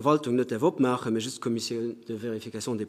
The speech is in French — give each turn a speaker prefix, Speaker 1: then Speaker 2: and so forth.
Speaker 1: Verwaltung net opmache, me just Kommission de Verifikation des